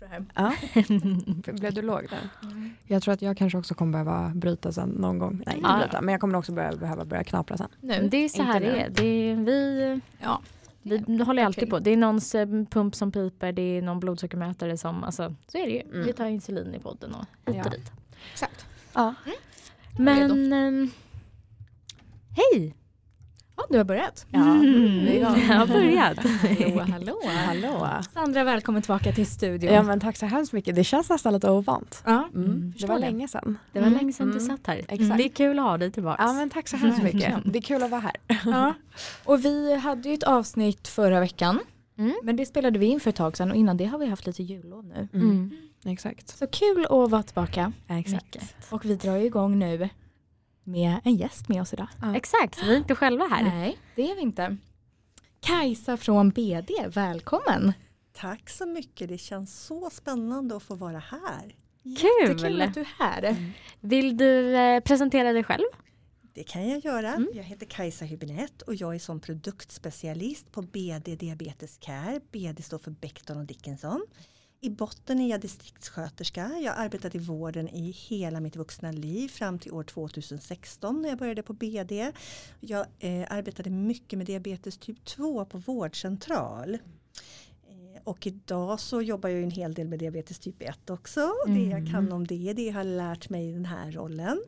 Dextro här. Ja. Blev du låg där? Mm. Jag tror att jag kanske också kommer behöva bryta sen någon gång. Nej, inte Ja. bryta, men jag kommer också börja, behöva börja knapra sen. Nu. Det är så här det är. Det är vi, Ja. vi håller alltid på. Det är någons eh, pump som piper, det är någon blodsockermätare som, alltså så är det ju. Mm. Vi tar insulin i podden och hit Ja. och dit. Exakt. Ja. Men ehm, hej! Ja, du har börjat. Ja, Mm, vi igång. jag har börjat. Hallå, hallå. Hallå. Sandra, välkommen tillbaka till studion. Ja men tack så hemskt mycket. Det känns nästan lite ovant. Ja. Mm. Mm, det var det. länge sedan. Det var Mm, länge sedan du mm. satt här. Exakt. Det är kul att ha dig tillbaka. Ja men tack så hemskt mycket. Det är kul att vara här. Ja. Och vi hade ju ett avsnitt förra veckan. Mm. Men det spelade vi in för ett tag sedan och innan det har vi haft lite jullov nu. Mm. Exakt. Så kul att vara tillbaka. Exakt. Mycket. Och vi drar ju igång nu med en gäst med oss idag. Ja. Exakt, vi är inte själva här. Nej, det är vi inte. Kajsa från BD, välkommen. Tack så mycket. Det känns så spännande att få vara här. Jättekul Kul! att du är här. Vill du eh, presentera dig själv? Det kan jag göra. Mm. Jag heter Kajsa Hübinette och jag är som produktspecialist på BD Diabetes Care. BD står för Becton och Dickinson. I botten är jag distriktssköterska. Jag har arbetat i vården i hela mitt vuxna liv fram till år 2016 när jag började på BD. Jag eh, arbetade mycket med diabetes typ 2 på vårdcentral. Eh, Och idag så jobbar jag en hel del med diabetes typ 1 också. Det jag kan om det, det har jag lärt mig i den här rollen.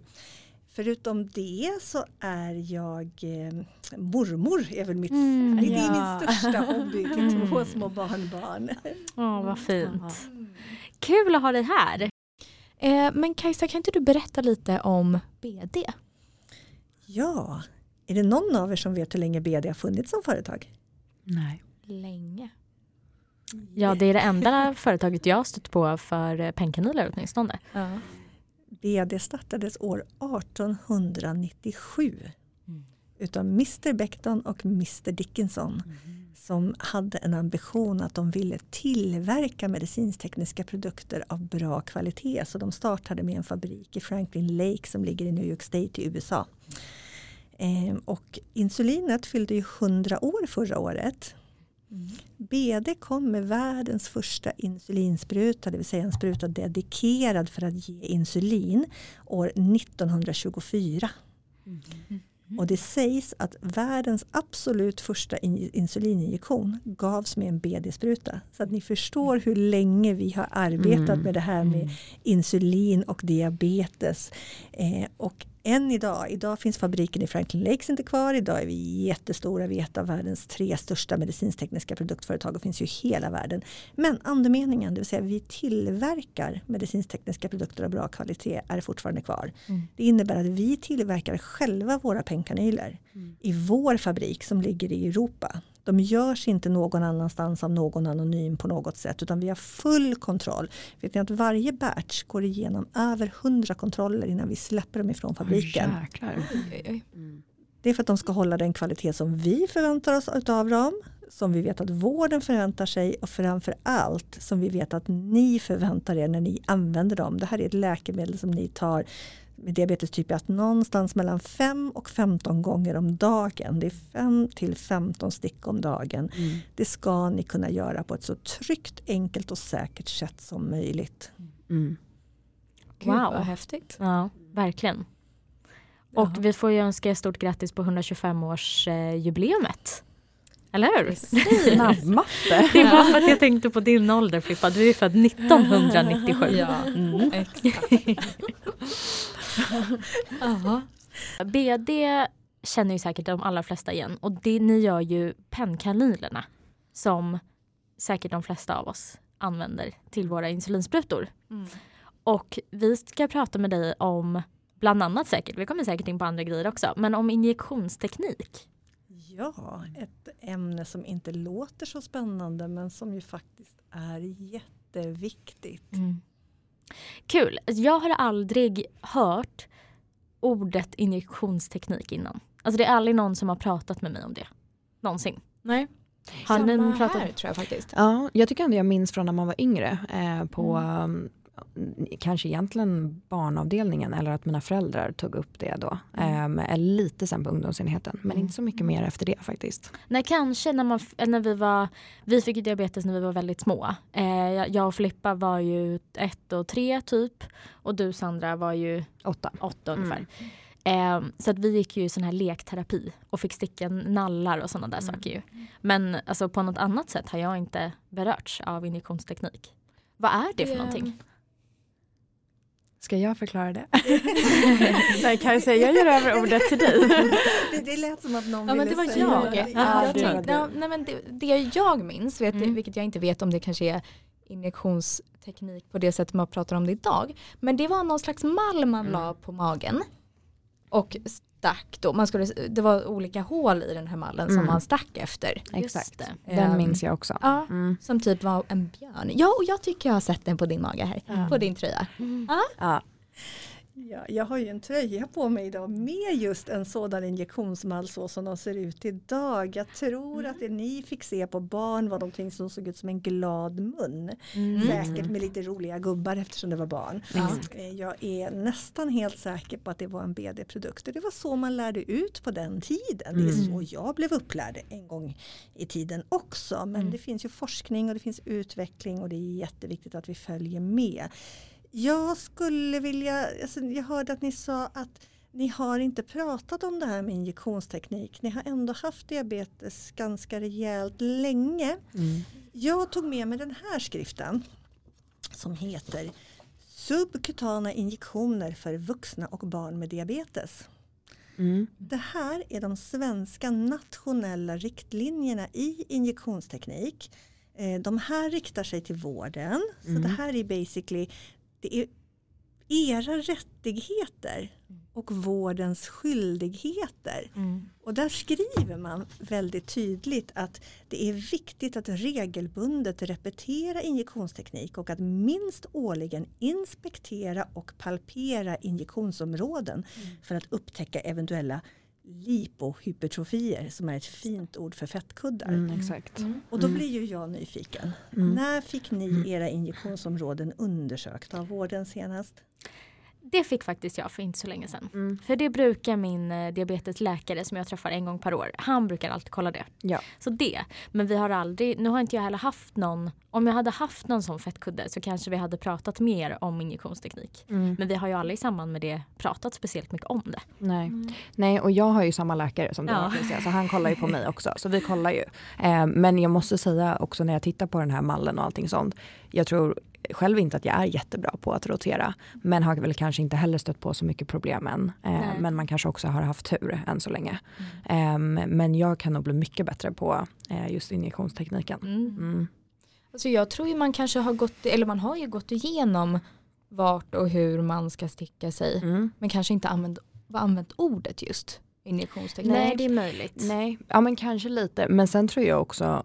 Förutom det så är jag eh, mormor, är väl mitt, Mm, det är ja. min största hobby till Mm. två små barnbarn. Åh, vad fint. Kul att ha dig här. Eh, men Kajsa, kan inte du berätta lite om BD? Ja, är det någon av er som vet hur länge BD har funnits som företag? Nej. Länge. Ja, det är det enda företaget jag har stött på för eh, pennkanyler åtminstone. Ja. BD startades år 1897 Mm. utav Mr Becton och Mr Dickinson som hade en ambition att de ville tillverka medicinstekniska produkter av bra kvalitet. Så de startade med en fabrik i Franklin Lake som ligger i New York State i USA. Ehm, och insulinet fyllde ju 100 år förra året. BD kom med världens första insulinspruta, det vill säga en spruta dedikerad för att ge insulin år 1924. Och det sägs att världens absolut första in- insulininjektion gavs med en BD-spruta. Så att ni förstår hur länge vi har arbetat Mm. med det här med insulin och diabetes. Eh, och än idag, idag finns fabriken i Franklin Lakes inte kvar. Idag är vi jättestora, vi är ett av världens tre största medicinstekniska produktföretag och finns ju i hela världen. Men andemeningen, det vill säga vi tillverkar medicinstekniska produkter av bra kvalitet är fortfarande kvar. Mm. Det innebär att vi tillverkar själva våra pennkanyler i vår fabrik som ligger i Europa. De görs inte någon annanstans av någon anonym på något sätt utan vi har full kontroll. Vet ni att varje batch går igenom över 100 kontroller innan vi släpper dem ifrån fabriken. Oj, oj. Det är för att de ska hålla den kvalitet som vi förväntar oss av dem, som vi vet att vården förväntar sig och framför allt som vi vet att ni förväntar er när ni använder dem. Det här är ett läkemedel som ni tar med diabetes typ 1 någonstans mellan 5 och 15 gånger om dagen. Det är 5 till 15 stick om dagen. Mm. Det ska ni kunna göra på ett så tryggt, enkelt och säkert sätt som möjligt. Mm. Gud, Wow. vad häftigt. Ja, verkligen. Och vi får ju önska er stort grattis på 125-årsjubileumet. Eller hur? Snabbmatte. Det var för att jag tänkte på din ålder Filippa, du är född 1997. Ja, Mm. exakt. BD känner ju säkert de allra flesta igen och det, ni gör ju pennkanylerna som säkert de flesta av oss använder till våra insulinsprutor. Mm. Och vi ska prata med dig om bland annat säkert, vi kommer säkert in på andra grejer också, men om injektionsteknik. Ja, ett ämne som inte låter så spännande men som ju faktiskt är jätteviktigt. Kul. Jag har aldrig hört ordet injektionsteknik innan. Alltså det är aldrig någon som har pratat med mig om det. Någonsin. Nej. Har Samma ni pratat? här tror jag faktiskt. Ja, jag tycker ändå jag minns från när man var yngre eh, på um, kanske egentligen barnavdelningen eller att mina föräldrar tog upp det då. Mm. Eh, lite sen på ungdomsenheten men inte så mycket mer efter det faktiskt. Nej kanske när, man, när vi var, vi fick ju diabetes när vi var väldigt små. Eh, jag och Filippa var ju ett och tre typ och du Sandra var ju åtta, åtta ungefär. Mm. Eh, så att vi gick ju i sån här lekterapi och fick sticka nallar och sådana där mm. saker ju. Men alltså, på något annat sätt har jag inte berörts av injektionsteknik. Vad är det för yeah. någonting? Ska jag förklara det? Nej Kajsa, jag ger över ordet till dig. det, det lät som att någon ja, ville men det var säga jag. det. Ja, jag tänkte, ja, nej, men det, det jag minns, vet, mm. vilket jag inte vet om det kanske är injektionsteknik på det sättet man pratar om det idag. Men det var någon slags mall man mm. la på magen. Och stack då, man skulle, det var olika hål i den här mallen mm. som man stack efter. Exakt, den um, minns jag också. Ja, mm. Som typ var en björn. Ja, och jag tycker jag har sett den på din mage här, mm. på din tröja. Ja. Ja. Ja, jag har ju en tröja på mig idag med just en sådan injektionsmall så som de ser ut idag. Jag tror mm. att det ni fick se på barn var någonting som såg ut som en glad mun. Mm. Säkert med lite roliga gubbar eftersom det var barn. Mm. Jag är nästan helt säker på att det var en BD-produkt. Det var så man lärde ut på den tiden. Det är så mm. jag blev upplärd en gång i tiden också. Men mm. det finns ju forskning och det finns utveckling och det är jätteviktigt att vi följer med. Jag skulle vilja, alltså jag hörde att ni sa att ni har inte pratat om det här med injektionsteknik. Ni har ändå haft diabetes ganska rejält länge. Mm. Jag tog med mig den här skriften som heter Subkutana injektioner för vuxna och barn med diabetes. Mm. Det här är de svenska nationella riktlinjerna i injektionsteknik. Eh, de här riktar sig till vården. Så mm. det här är basically det är era rättigheter och vårdens skyldigheter. Mm. Och där skriver man väldigt tydligt att det är viktigt att regelbundet repetera injektionsteknik och att minst årligen inspektera och palpera injektionsområden mm. för att upptäcka eventuella lipohypertrofier som är ett fint ord för fettkuddar. Mm, exakt. Mm. Och då blir ju jag nyfiken. Mm. När fick ni mm. era injektionsområden undersökta av vården senast? Det fick faktiskt jag för inte så länge sedan. Mm. För det brukar min eh, diabetesläkare som jag träffar en gång per år, han brukar alltid kolla det. Ja. Så det. Men vi har aldrig, nu har inte jag heller haft någon, om jag hade haft någon sån fettkudde så kanske vi hade pratat mer om injektionsteknik. Mm. Men vi har ju aldrig i samband med det pratat speciellt mycket om det. Nej, mm. Nej och jag har ju samma läkare som du ja. har så han kollar ju på mig också. Så vi kollar ju. Eh, men jag måste säga också när jag tittar på den här mallen och allting sånt. Jag tror själv inte att jag är jättebra på att rotera. Men har väl kanske inte heller stött på så mycket problem än. Eh, men man kanske också har haft tur än så länge. Mm. Eh, men jag kan nog bli mycket bättre på eh, just injektionstekniken. Mm. Mm. Alltså jag tror ju man kanske har gått, eller man har ju gått igenom vart och hur man ska sticka sig. Mm. Men kanske inte använt, använt ordet just injektionsteknik. Nej det är möjligt. Nej, ja men kanske lite. Men sen tror jag också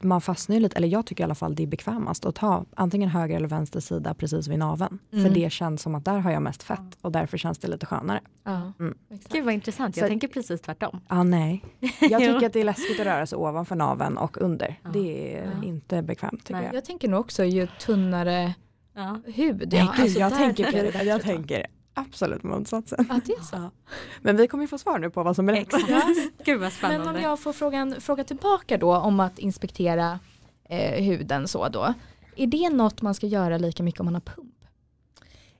man fastnar ju lite, eller jag tycker i alla fall det är bekvämast att ta antingen höger eller vänster sida precis vid naveln. Mm. För det känns som att där har jag mest fett och därför känns det lite skönare. Ja, mm. Gud vad intressant, jag Så, tänker precis tvärtom. Ja, nej. Jag tycker att det är läskigt att röra sig ovanför naveln och under. Ja. Det är ja. inte bekvämt tycker nej. jag. Jag tänker nog också ju tunnare ja. hud. Ja, alltså jag, tänker, jag tänker absolut motsatsen. Ja, det är så. Ja. Men vi kommer ju få svar nu på vad som är rätt. Gud vad spännande. Men om jag får frågan, fråga tillbaka då om att inspektera eh, huden så då. Är det något man ska göra lika mycket om man har pump?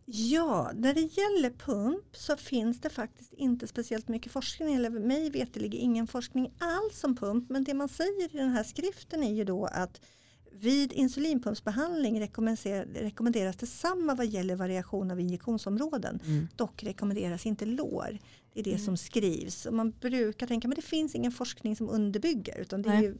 Ja, när det gäller pump så finns det faktiskt inte speciellt mycket forskning, eller mig veterligen ingen forskning alls om pump. Men det man säger i den här skriften är ju då att vid insulinpumpsbehandling rekommenderas detsamma vad gäller variation av injektionsområden. Mm. Dock rekommenderas inte lår. Det är det mm. som skrivs. Och man brukar tänka att det finns ingen forskning som underbygger utan det är ju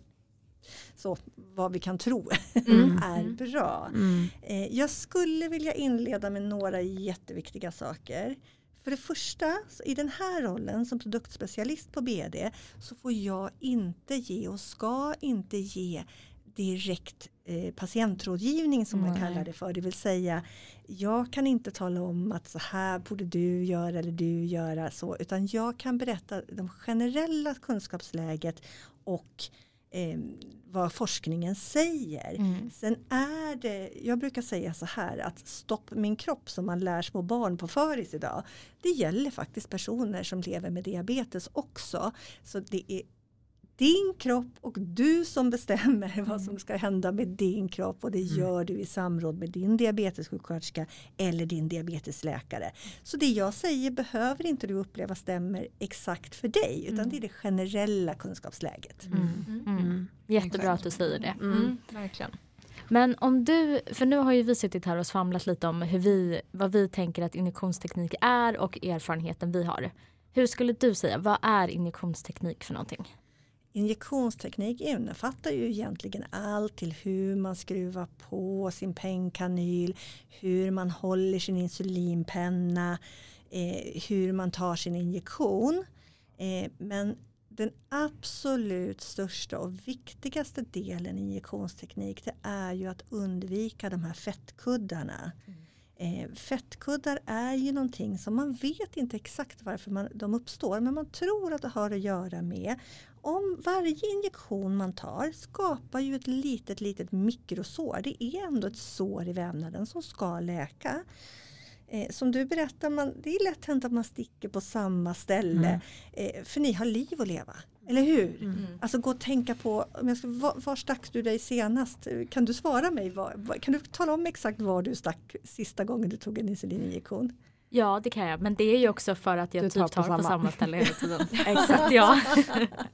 så vad vi kan tro mm. är mm. bra. Mm. Eh, jag skulle vilja inleda med några jätteviktiga saker. För det första, i den här rollen som produktspecialist på BD så får jag inte ge och ska inte ge direkt eh, patientrådgivning som Nej. man kallar det för. Det vill säga jag kan inte tala om att så här borde du göra eller du göra så utan jag kan berätta det generella kunskapsläget och eh, vad forskningen säger. Mm. Sen är det, jag brukar säga så här att stopp min kropp som man lär små barn på föris idag. Det gäller faktiskt personer som lever med diabetes också. Så det är din kropp och du som bestämmer vad som ska hända med din kropp och det gör du i samråd med din diabetessjuksköterska eller din diabetesläkare. Så det jag säger behöver inte du uppleva stämmer exakt för dig utan det är det generella kunskapsläget. Mm. Mm. Jättebra att du säger det. Mm, verkligen. Men om du, för nu har ju vi suttit här och svamlat lite om hur vi, vad vi tänker att injektionsteknik är och erfarenheten vi har. Hur skulle du säga, vad är injektionsteknik för någonting? Injektionsteknik innefattar ju egentligen allt till hur man skruvar på sin pennkanyl, hur man håller sin insulinpenna, eh, hur man tar sin injektion. Eh, men den absolut största och viktigaste delen i injektionsteknik det är ju att undvika de här fettkuddarna. Eh, fettkuddar är ju någonting som man vet inte exakt varför man, de uppstår men man tror att det har att göra med om varje injektion man tar skapar ju ett litet litet mikrosår. Det är ändå ett sår i vävnaden som ska läka. Eh, som du berättar, man, det är lätt hänt att man sticker på samma ställe. Eh, för ni har liv att leva. Eller hur? Mm. Alltså gå och tänka på, om jag ska, var, var stack du dig senast? Kan du svara mig? Var, var, kan du tala om exakt var du stack sista gången du tog en insulininjektion? Ja det kan jag men det är ju också för att jag Du typ tar tar på på samma. samma ställe hela tiden. Exakt. ja.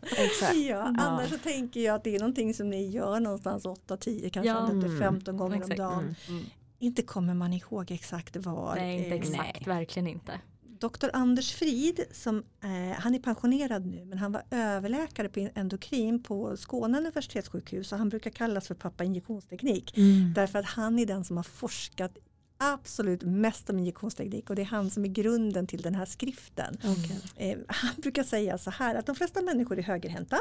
Exakt. Ja, annars så tänker jag att det är någonting som ni gör någonstans 8-10, kanske Ja. Mm. 15 gånger Exakt. om dagen. Mm. Mm. Inte kommer man ihåg exakt var. Nej inte exakt, verkligen inte. Dr. Anders Frid, som, eh, han är pensionerad nu men han var överläkare på endokrin på Skåne universitetssjukhus och han brukar kallas för pappa injektionsteknik. Mm. Därför att han är den som har forskat absolut mest om injektionsteknik och det är han som är grunden till den här skriften. Okej. Eh, han brukar säga så här att de flesta människor är högerhänta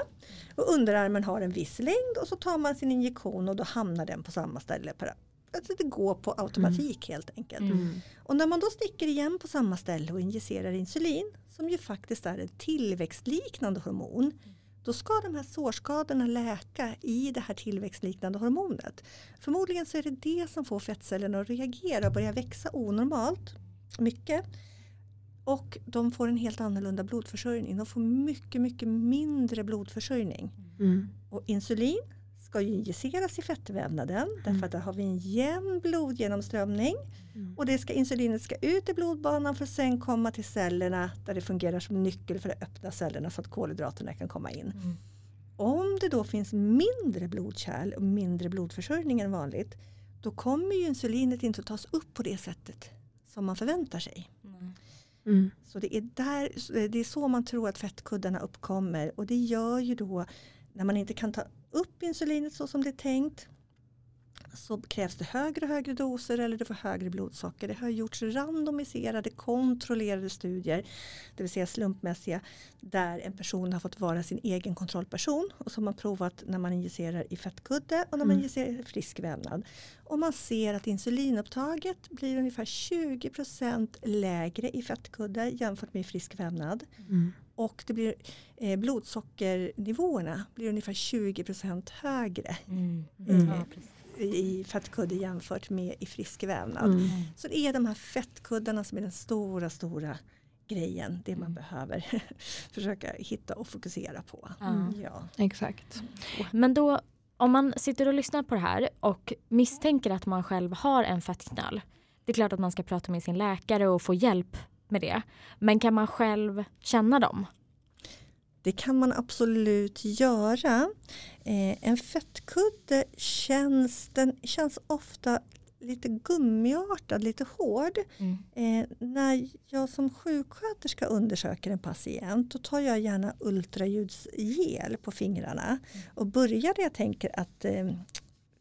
och underarmen har en viss längd och så tar man sin injektion och då hamnar den på samma ställe. Per, alltså det går på automatik helt enkelt. Mm. Och när man då sticker igen på samma ställe och injicerar insulin som ju faktiskt är ett tillväxtliknande hormon då ska de här sårskadorna läka i det här tillväxtliknande hormonet. Förmodligen så är det det som får fettcellerna att reagera och börja växa onormalt mycket. Och de får en helt annorlunda blodförsörjning. De får mycket, mycket mindre blodförsörjning. Mm. Och insulin ska ju injiceras i fettvävnaden därför att där har vi en jämn blodgenomströmning. Mm. Och det ska, insulinet ska ut i blodbanan för att sen komma till cellerna där det fungerar som nyckel för att öppna cellerna så att kolhydraterna kan komma in. Mm. Om det då finns mindre blodkärl och mindre blodförsörjning än vanligt då kommer ju insulinet inte att tas upp på det sättet som man förväntar sig. Mm. Så det är, där, det är så man tror att fettkuddarna uppkommer och det gör ju då när man inte kan ta upp insulinet så som det är tänkt så krävs det högre och högre doser eller du får högre blodsocker. Det har gjorts randomiserade kontrollerade studier, det vill säga slumpmässiga, där en person har fått vara sin egen kontrollperson och har man provat när man injicerar i fettkudde och när man Mm. injicerar i frisk vävnad. Och man ser att insulinupptaget blir ungefär 20% lägre i fettkudde jämfört med i frisk vävnad. Mm. Och det blir, eh, blodsockernivåerna blir ungefär 20% högre Mm. Mm. Ja, precis. i fettkudde jämfört med i frisk vävnad. Mm. Så det är de här fettkuddarna som är den stora, stora grejen. Det man behöver försöka hitta och fokusera på. Ja. Ja. Exakt. Men då, om man sitter och lyssnar på det här och misstänker att man själv har en fettknöl. Det är klart att man ska prata med sin läkare och få hjälp med det. Men kan man själv känna dem? Det kan man absolut göra. Eh, en fettkudde känns, den känns ofta lite gummiartad, lite hård. Mm. Eh, när jag som sjuksköterska undersöker en patient då tar jag gärna ultraljudsgel på fingrarna. Och börjar där jag tänker att eh,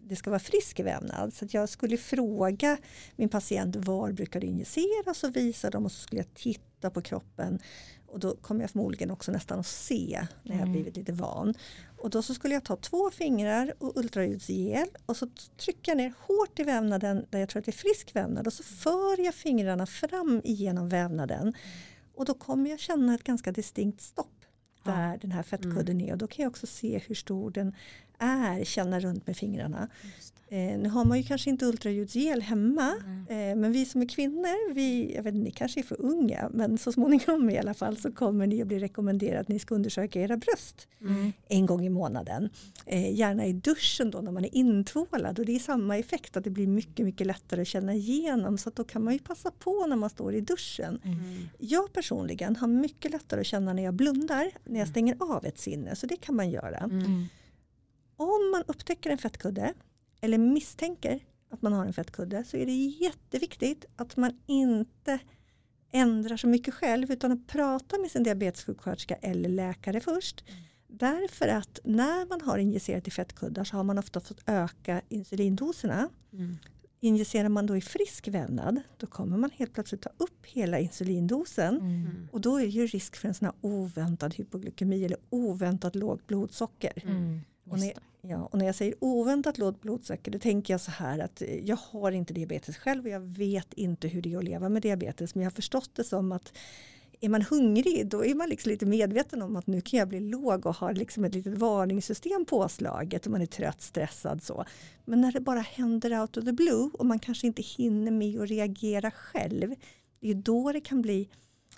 det ska vara frisk vävnad. Så att jag skulle fråga min patient var brukar du injicera så visar de och så skulle jag titta på kroppen. Och då kommer jag förmodligen också nästan att se när jag Mm. blivit lite van. Och då så skulle jag ta två fingrar och ultraljudsgel och så trycker jag ner hårt i vävnaden där jag tror att det är frisk vävnad och så för jag fingrarna fram igenom vävnaden. Och då kommer jag känna ett ganska distinkt stopp. Där den här fettkudden är. Och då kan jag också se hur stor den är, känna runt med fingrarna. Eh, nu har man ju kanske inte ultraljudsgel hemma eh, men vi som är kvinnor, vi, jag vet ni kanske är för unga men så småningom i alla fall så kommer ni att bli rekommenderade att ni ska undersöka era bröst Mm. en gång i månaden. Eh, gärna i duschen då när man är intvålad och det är samma effekt att det blir mycket mycket lättare att känna igenom så då kan man ju passa på när man står i duschen. Jag personligen har mycket lättare att känna när jag blundar, när jag stänger av ett sinne så det kan man göra. Mm. Om man upptäcker en fettkudde eller misstänker att man har en fettkudde så är det jätteviktigt att man inte ändrar så mycket själv utan att prata med sin diabetessjuksköterska eller läkare först. Därför att när man har injicerat i fettkuddar så har man ofta fått öka insulindoserna. Mm. Injicerar man då i frisk vävnad då kommer man helt plötsligt ta upp hela insulindosen Mm. och då är det ju risk för en sån här oväntad hypoglykemi eller oväntat lågt blodsocker. Mm. Och när, ja, och när jag säger oväntat lågt blodsocker då tänker jag så här att eh, jag har inte diabetes själv och jag vet inte hur det är att leva med diabetes men jag har förstått det som att är man hungrig då är man liksom lite medveten om att nu kan jag bli låg och har liksom ett litet varningssystem påslaget och man är trött, stressad så. Men när det bara händer out of the blue och man kanske inte hinner med att reagera själv det är då det kan bli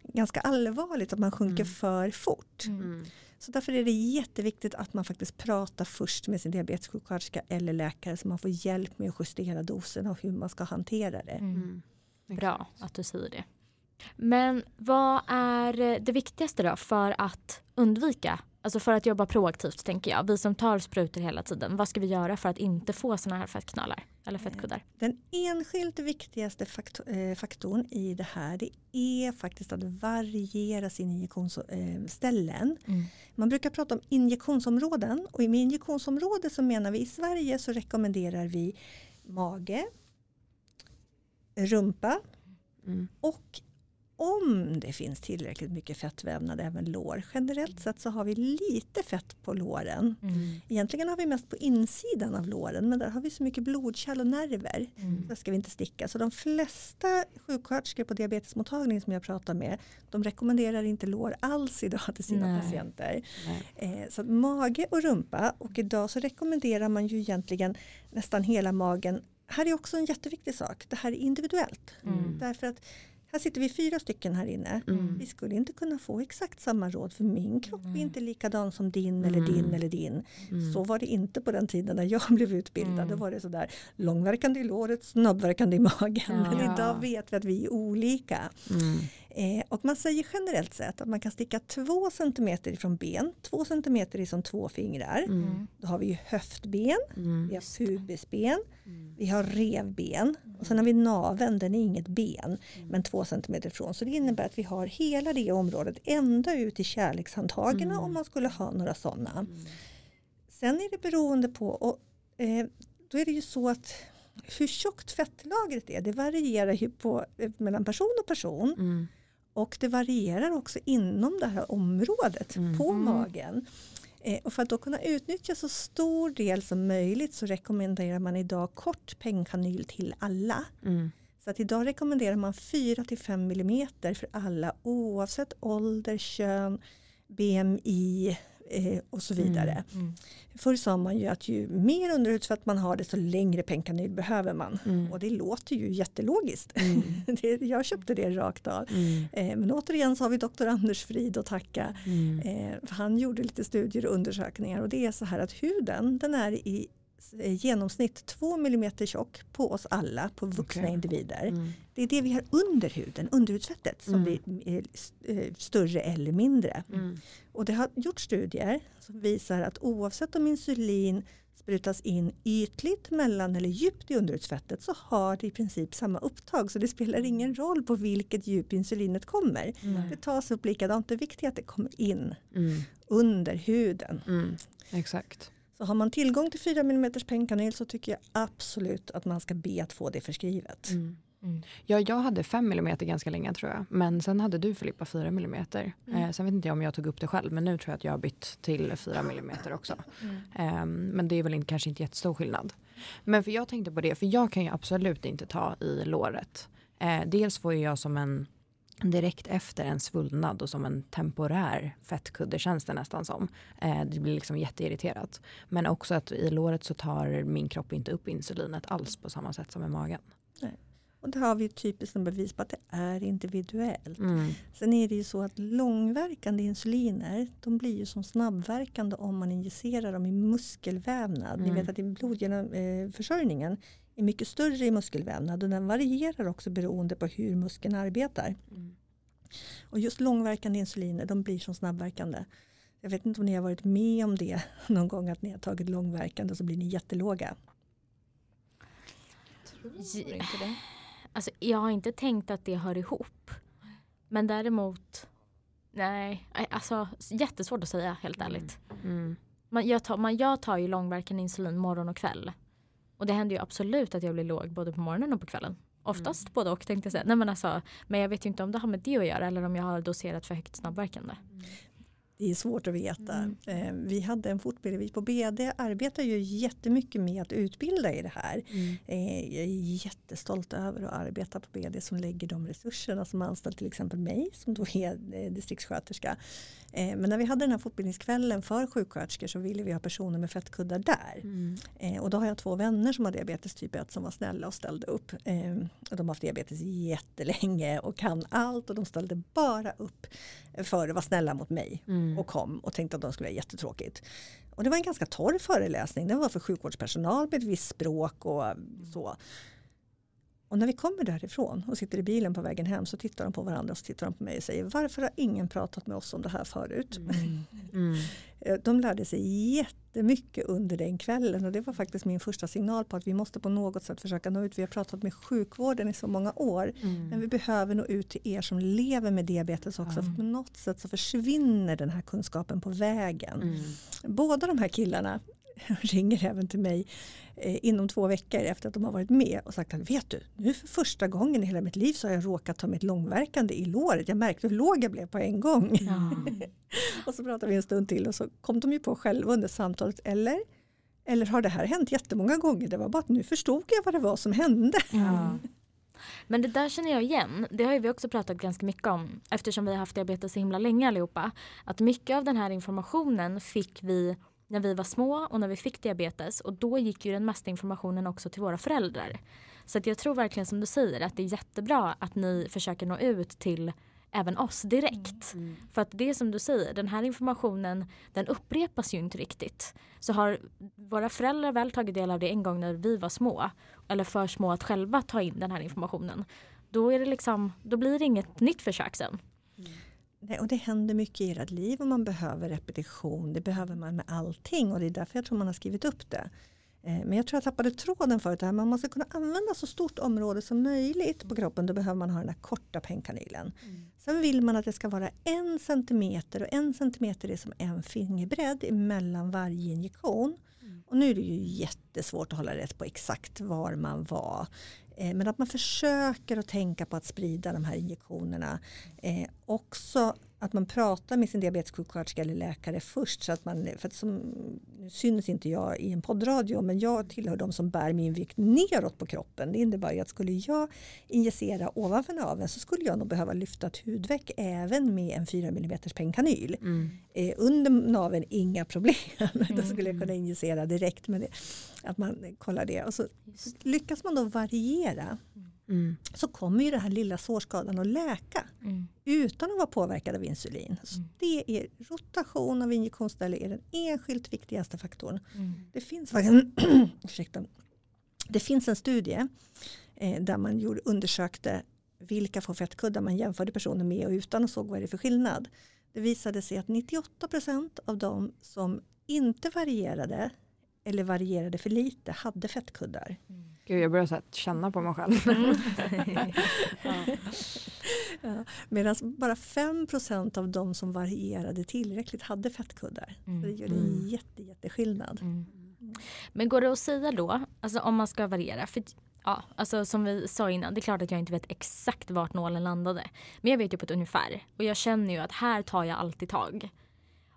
ganska allvarligt att man sjunker för fort. Mm. Så därför är det jätteviktigt att man faktiskt pratar först med sin diabetessjuksköterska eller läkare så man får hjälp med att justera doserna och hur man ska hantera det. Mm. Mm. Bra att du säger det. Men vad är det viktigaste då för att undvika, alltså för att jobba proaktivt tänker jag, vi som tar sprutor hela tiden, vad ska vi göra för att inte få såna här fettknallar eller fettkuddar? Den enskilt viktigaste eh, faktorn i det här det är faktiskt att variera sina injektionsställen. Mm. Man brukar prata om injektionsområden och med injektionsområde så menar vi i Sverige så rekommenderar vi mage, rumpa Mm. och om det finns tillräckligt mycket fettvävnad, även lår. Generellt sett så har vi lite fett på låren. Mm. Egentligen har vi mest på insidan av låren men där har vi så mycket blodkärl och nerver. Mm. Där ska vi inte sticka. Så de flesta sjuksköterskor på diabetesmottagningen som jag pratar med de rekommenderar inte lår alls idag till sina Nej. patienter. Nej. Eh, så mage och rumpa och idag så rekommenderar man ju egentligen nästan hela magen. Här är också en jätteviktig sak. Det här är individuellt. Mm. Därför att här sitter vi fyra stycken här inne. Mm. Vi skulle inte kunna få exakt samma råd för min kropp är inte likadan som din eller Mm. din eller din. Mm. Så var det inte på den tiden när jag blev utbildad. Mm. Då var det sådär långverkande i låret, snabbverkande i magen. Ja. Men idag vet vi att vi är olika. Mm. Eh, och man säger generellt sett att man kan sticka två centimeter ifrån ben. Två centimeter är som två fingrar. Mm. Då har vi ju höftben, Mm. vi har pubisben, Mm. vi har revben och sen har vi naveln, den är inget ben men två centimeter ifrån. Så det innebär att vi har hela det området ända ut till kärlekshandtagen om man skulle ha några sådana. Sen är det beroende på, och, eh, då är det ju så att hur tjockt fettlagret är, det varierar ju på, eh, mellan person och person. Och det varierar också inom det här området Mm. på Mm. magen. Eh, och för att då kunna utnyttja så stor del som möjligt så rekommenderar man idag kort pengkanyl till alla. Mm. Så att idag rekommenderar man 4-5 mm för alla oavsett ålder, kön, BMI eh, och så vidare. Mm. Förr sa man ju att ju mer underhudsfett man har desto längre pengkanyl behöver man. Mm. Och det låter ju jättelogiskt. Mm. det, jag köpte det rakt av. Mm. Eh, men återigen så har vi doktor Anders Frid att tacka. Mm. Eh, han gjorde lite studier och undersökningar och det är så här att huden den är i genomsnitt 2 mm tjock på oss alla, på vuxna Okej. individer. Mm. Det är det vi har under huden, underhudsfettet, som Mm. blir eh, eh, större eller mindre. Mm. Och det har gjort studier som visar att oavsett om insulin sprutas in ytligt, mellan eller djupt i underhudsfettet så har det i princip samma upptag. Så det spelar ingen roll på vilket djup insulinet kommer. Det tas upp likadant. Det viktiga är att det kommer in Mm. under huden. Mm. Exakt. Så har man tillgång till 4 mm pengkanyl så tycker jag absolut att man ska be att få det förskrivet. Mm. Mm. Ja, jag hade 5 mm ganska länge tror jag. Men sen hade du Filippa 4 mm. Eh, sen vet inte jag om jag tog upp det själv men nu tror jag att jag har bytt till 4 mm också. Ehm, men det är väl inte, kanske inte jättestor skillnad. Men för jag tänkte på det, för jag kan ju absolut inte ta i låret. Eh, dels får jag som en direkt efter en svullnad och som en temporär fettkudde känns det nästan som. Eh, det blir liksom jätteirriterat. Men också att i låret så tar min kropp inte upp insulinet alls på samma sätt som i magen. Nej. Och det har vi typiskt som bevis på att det är individuellt. Mm. Sen är det ju så att långverkande insuliner de blir ju som snabbverkande om man injicerar dem i muskelvävnad. Ni Mm. vet att blodförsörjningen är mycket större i muskelvävnad och den varierar också beroende på hur muskeln arbetar. Mm. Och just långverkande insuliner de blir som snabbverkande. Jag vet inte om ni har varit med om det någon gång att ni har tagit långverkande och så blir ni jättelåga. Tror inte det. Alltså, jag har inte tänkt att det hör ihop. Men däremot, nej, alltså jättesvårt att säga helt ärligt. Mm. Man, jag, tar, man, jag tar ju långverkande insulin morgon och kväll. Och det händer ju absolut att jag blir låg både på morgonen och på kvällen. Oftast både och tänkte jag säga. Nej, men, alltså, men jag vet ju inte om det har med det att göra eller om jag har doserat för högt snabbverkande. Det är svårt att veta. Mm. Eh, Vi hade en fortbildning, vi på BD arbetar ju jättemycket med att utbilda i det här. Mm. Eh, Jag är jättestolt över att arbeta på BD som lägger de resurserna som anställt till exempel mig som då är eh, distriktssköterska. Men när vi hade den här fortbildningskvällen för sjuksköterskor så ville vi ha personer med fettkuddar där. Mm. Och då har jag två vänner som har diabetes typ 1 som var snälla och ställde upp. Och de har haft diabetes jättelänge och kan allt och de ställde bara upp för att vara snälla mot mig Mm. Och kom och tänkte att de skulle ha jättetråkigt. Och det var en ganska torr föreläsning. Den var för sjukvårdspersonal med ett visst språk och så. Och när vi kommer därifrån och sitter i bilen på vägen hem så tittar de på varandra och så tittar de på mig och säger varför har ingen pratat med oss om det här förut? Mm. Eh, De lärde sig jättemycket under den kvällen och det var faktiskt min första signal på att vi måste på något sätt försöka nå ut. Vi har pratat med sjukvården i så många år Mm. men vi behöver nå ut till er som lever med diabetes också. För på något sätt så försvinner den här kunskapen på vägen. Mm. Båda de här killarna ringer även till mig eh, inom två veckor efter att de har varit med och sagt att vet du, nu för första gången i hela mitt liv så har jag råkat ta mitt långverkande i låret. Jag märkte hur låg jag blev på en gång. Ja. och så pratade vi en stund till och så kom de ju på själva under samtalet. Eller, eller har det här hänt jättemånga gånger? Det var bara att nu förstod jag vad det var som hände. Ja. Men det där känner jag igen. Det har vi också pratat ganska mycket om eftersom vi har haft diabetes så himla länge allihopa. Att mycket av den här informationen fick vi när vi var små och när vi fick diabetes och då gick ju den mesta informationen också till våra föräldrar. Så att jag tror verkligen som du säger att det är jättebra att ni försöker nå ut till även oss direkt. Mm. För att det är som du säger, den här informationen den upprepas ju inte riktigt. Så har våra föräldrar väl tagit del av det en gång när vi var små eller för små att själva ta in den här informationen. Då, är det liksom, då blir det inget nytt försök sen. Nej, och det händer mycket i ert liv och man behöver repetition. Det behöver man med allting och det är därför jag tror man har skrivit upp det. Eh, Men jag tror jag tappade tråden förut. Här. Man ska kunna använda så stort område som möjligt på kroppen då behöver man ha den här korta pennkanylen. Sen vill man att det ska vara en centimeter och en centimeter är som en fingerbredd mellan varje injektion. Och nu är det ju jättesvårt att hålla rätt på exakt var man var. Eh, men att man försöker att tänka på att sprida de här injektionerna. Eh, också att man pratar med sin diabetessjuksköterska eller läkare först. Så att man, för att som, nu syns inte jag i en poddradio men jag tillhör de som bär min vikt neråt på kroppen. Det innebär ju att skulle jag injicera ovanför naveln så skulle jag nog behöva lyfta ett hudveck även med en 4 mm pennkanyl. Mm. Eh, under naveln inga problem. Då skulle jag kunna injicera direkt. med det. Att man kollar det. Och så lyckas man då variera Mm. Så kommer ju den här lilla sårskadan att läka Mm. utan att vara påverkad av insulin. Så Mm. det är rotation av injektionsställe är den enskilt viktigaste faktorn. Mm. Det finns, faktiskt- ursäkta, det finns en studie eh, där man gjorde, undersökte vilka få fettkuddar man jämförde personer med och utan och såg vad det är för skillnad. Det visade sig att 98% av de som inte varierade eller varierade för lite hade fettkuddar. Gud, jag börjar så här känna på mig själv. Ja, Medan bara 5% av de som varierade tillräckligt hade fettkuddar. Så det gör en Mm. jätte, jätteskillnad. Mm. Men går det att säga då, alltså om man ska variera, för ja, alltså som vi sa innan, det är klart att jag inte vet exakt vart nålen landade. Men jag vet ju på ett ungefär och jag känner ju att här tar jag alltid tag.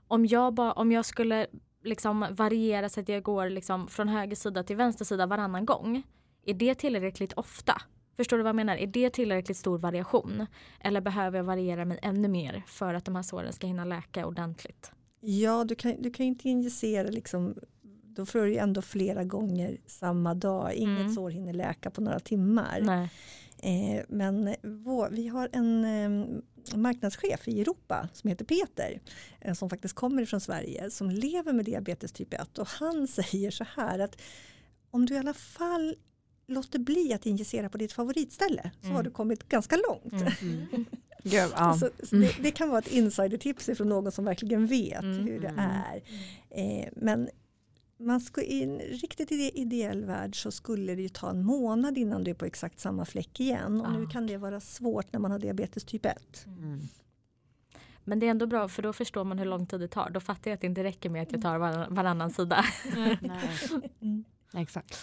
Om jag, ba, om jag skulle liksom variera så att jag går liksom från höger sida till vänster sida varannan gång, är det tillräckligt ofta Förstår du vad jag menar? Är det tillräckligt stor variation? Eller behöver jag variera mig ännu mer för att de här såren ska hinna läka ordentligt? Ja, du kan, du kan inte injicera liksom, då får du ändå flera gånger samma dag. Inget Mm. sår hinner läka på några timmar. Eh, men vår, vi har en eh, marknadschef i Europa som heter Peter eh, som faktiskt kommer från Sverige som lever med diabetes typ 1 och han säger så här att om du i alla fall låter bli att injicera på ditt favoritställe så Mm. har du kommit ganska långt. Mm. Gud, ja. Så, så det, det kan vara ett insidertips från någon som verkligen vet Mm. hur det Mm. är. Eh, men man ska i en riktigt ide- ideell värld så skulle det ju ta en månad innan du är på exakt samma fläck igen. Och nu Ah. kan det vara svårt när man har diabetes typ 1. Mm. Men det är ändå bra för då förstår man hur lång tid det tar. Då fattar jag att det inte räcker med att jag tar varann, varannan sida. Nej. Exakt.